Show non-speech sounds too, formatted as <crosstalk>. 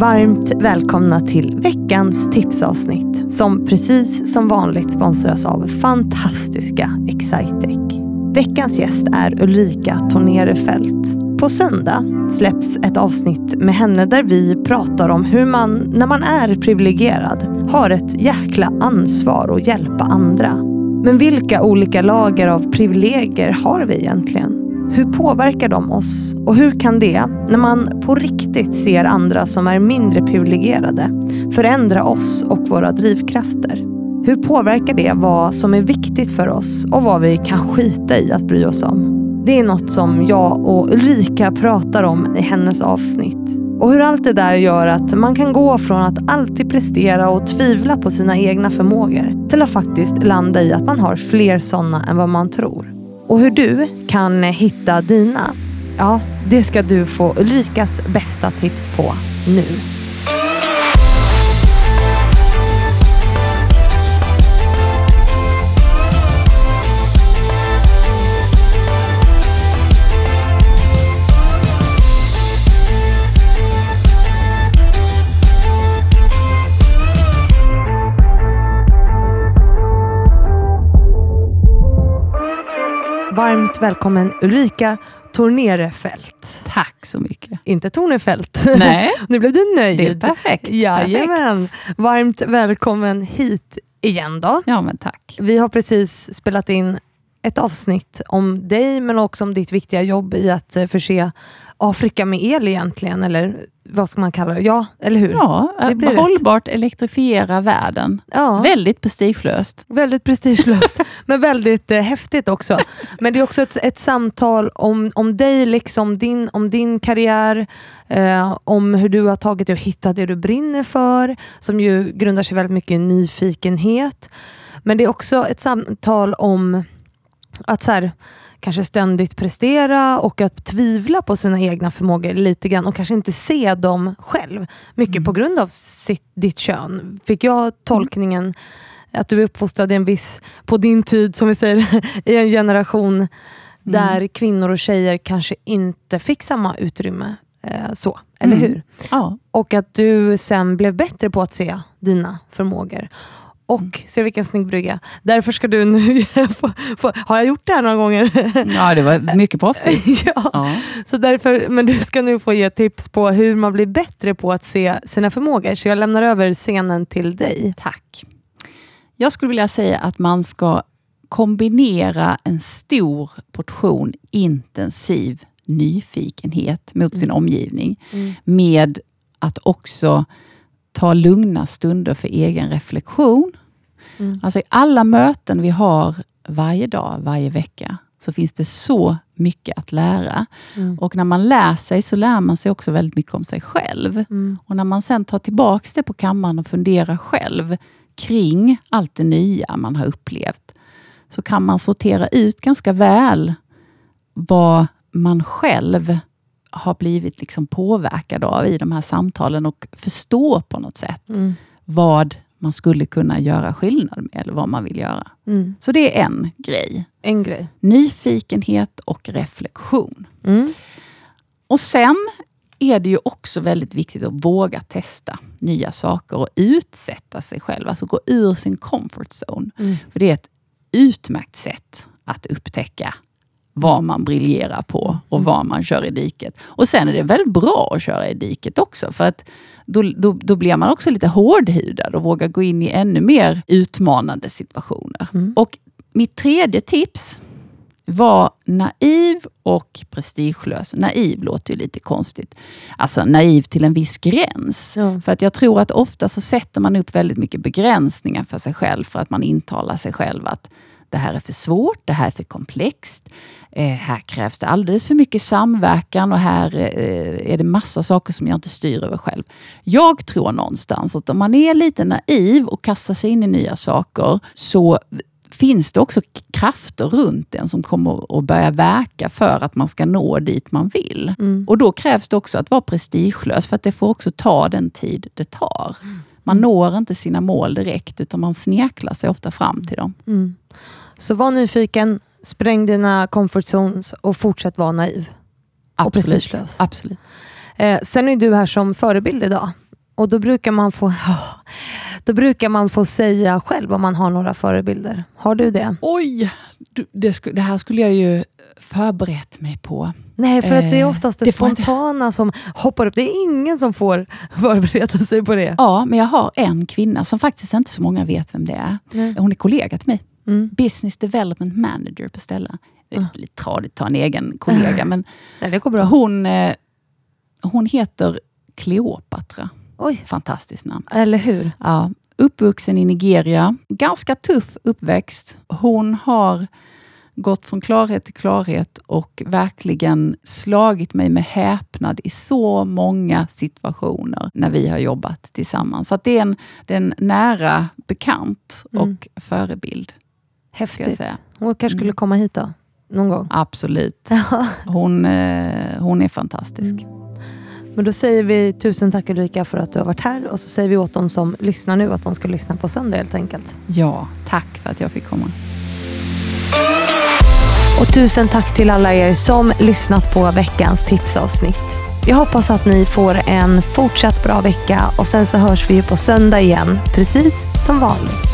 Varmt välkomna till veckans tipsavsnitt som precis som vanligt sponsras av fantastiska Excitec. Veckans gäst är Ulrika Tornerefelt. På söndag släpps ett avsnitt med henne där vi pratar om hur man, när man är privilegierad, har ett jäkla ansvar att hjälpa andra. Men vilka olika lager av privilegier har vi egentligen? Hur påverkar de oss? Och hur kan det, när man på riktigt ser andra som är mindre privilegierade, förändra oss och våra drivkrafter? Hur påverkar det vad som är viktigt för oss och vad vi kan skita i att bry oss om? Det är något som jag och Ulrika pratar om i hennes avsnitt. Och hur allt det där gör att man kan gå från att alltid prestera och tvivla på sina egna förmågor till att faktiskt landa i att man har fler sådana än vad man tror. Och hur du kan hitta dina, ja, det ska du få Ulrikas bästa tips på nu. Varmt välkommen Ulrika Tornerefelt. Tack så mycket. Inte Tornefelt. Nej. <laughs> nu blev du nöjd. Det är perfekt. Jajamän. perfekt. Varmt välkommen hit igen då. Ja, men tack. Vi har precis spelat in ett avsnitt om dig, men också om ditt viktiga jobb i att eh, förse Afrika med el egentligen, eller vad ska man kalla det? Ja, eller hur? Ja, Det blir hållbart elektrifiera världen. Ja. Väldigt prestigelöst. Väldigt prestigelöst, <laughs> men väldigt eh, häftigt också. Men det är också ett, ett samtal om, om dig, liksom din, om din karriär, eh, om hur du har tagit dig och hittat det du brinner för, som ju grundar sig väldigt mycket i nyfikenhet. Men det är också ett samtal om att så här, kanske ständigt prestera och att tvivla på sina egna förmågor lite grann och kanske inte se dem själv. Mycket Mm. på grund av sitt, ditt kön. Fick jag tolkningen att du är uppfostrad i en viss, på din tid, som vi säger, <laughs> i en generation där kvinnor och tjejer kanske inte fick samma utrymme. Eh, så, eller Mm. hur? Ja. Och att du sen blev bättre på att se dina förmågor. Och, Mm. se vilken snygg brygga. Därför ska du nu <laughs> få, få, Har jag gjort det här några gånger? ja, det var mycket proffsigt. <laughs> ja. Ja. Så därför, men du ska nu få ge tips på hur man blir bättre på att se sina förmågor. Så jag lämnar över scenen till dig. Tack. Jag skulle vilja säga att man ska kombinera en stor portion intensiv nyfikenhet mot sin omgivning med att också ta lugna stunder för egen reflektion. Mm. Alltså i alla möten vi har varje dag, varje vecka, så finns det så mycket att lära. Mm. Och när man lär sig så lär man sig också väldigt mycket om sig själv. Mm. Och när man sen tar tillbaks det på kammaren och funderar själv kring allt det nya man har upplevt, så kan man sortera ut ganska väl vad man själv har blivit liksom påverkad av i de här samtalen och förstå på något sätt Mm. vad man skulle kunna göra skillnad med eller vad man vill göra. Mm. Så det är en grej. En grej. Nyfikenhet och reflektion. Mm. Och sen är det ju också väldigt viktigt att våga testa nya saker och utsätta sig själv, alltså gå ur sin comfort zone. Mm. För det är ett utmärkt sätt att upptäcka vad man briljerar på och vad man kör i diket. Och sen är det väldigt bra att köra i diket också, för att då, då, då blir man också lite hårdhudad och vågar gå in i ännu mer utmanande situationer. Mm. Och mitt tredje tips var naiv och prestigelös. Naiv låter ju lite konstigt. Alltså naiv till en viss gräns. Ja. För att jag tror att ofta så sätter man upp väldigt mycket begränsningar för sig själv, för att man intalar sig själv att det här är för svårt, det här är för komplext. Eh, här krävs det alldeles för mycket samverkan och här eh, är det massa saker som jag inte styr över själv. Jag tror någonstans att om man är lite naiv och kastar sig in i nya saker, så finns det också krafter runt en som kommer att börja verka för att man ska nå dit man vill. Mm. Och då krävs det också att vara prestigelös, för att det får också ta den tid det tar. Man Mm. når inte sina mål direkt, utan man sneklar sig ofta fram till dem. Mm. Så var nyfiken, spräng dina comfort zones och fortsätt vara naiv. Absolut. Absolut. Eh, sen är du här som förebild idag. Och då brukar man få <laughs> då brukar man få säga själv om man har några förebilder. Har du det? Oj! Det här skulle jag ju förberett mig på. Nej, för att det är oftast det, det spontana som hoppar upp. Det är ingen som får <laughs> förbereda sig på det. Ja, men jag har en kvinna som faktiskt inte så många vet vem det är. Nej. Hon är kollega till mig. Mm. Business Development Manager på Stella. Det är lite tradigt att ta en egen kollega, <laughs> men Nej, det går bra. hon, eh, hon heter Kleopatra. Oj, Fantastiskt namn. eller hur? Ja, uppvuxen i Nigeria. Ganska tuff uppväxt. Hon har gått från klarhet till klarhet och verkligen slagit mig med häpnad i så många situationer när vi har jobbat tillsammans. Så det, är en, det är en nära bekant och Mm. förebild. Häftigt. Hon kanske skulle Mm. komma hit då? Någon gång? Absolut. <laughs> Hon, eh, hon är fantastisk. Men då säger vi tusen tack Ulrika för att du har varit här och så säger vi åt dem som lyssnar nu att de ska lyssna på söndag helt enkelt. Ja, tack för att jag fick komma. Och tusen tack till alla er som lyssnat på veckans tipsavsnitt. Jag hoppas att ni får en fortsatt bra vecka och sen så hörs vi ju på söndag igen, precis som vanligt.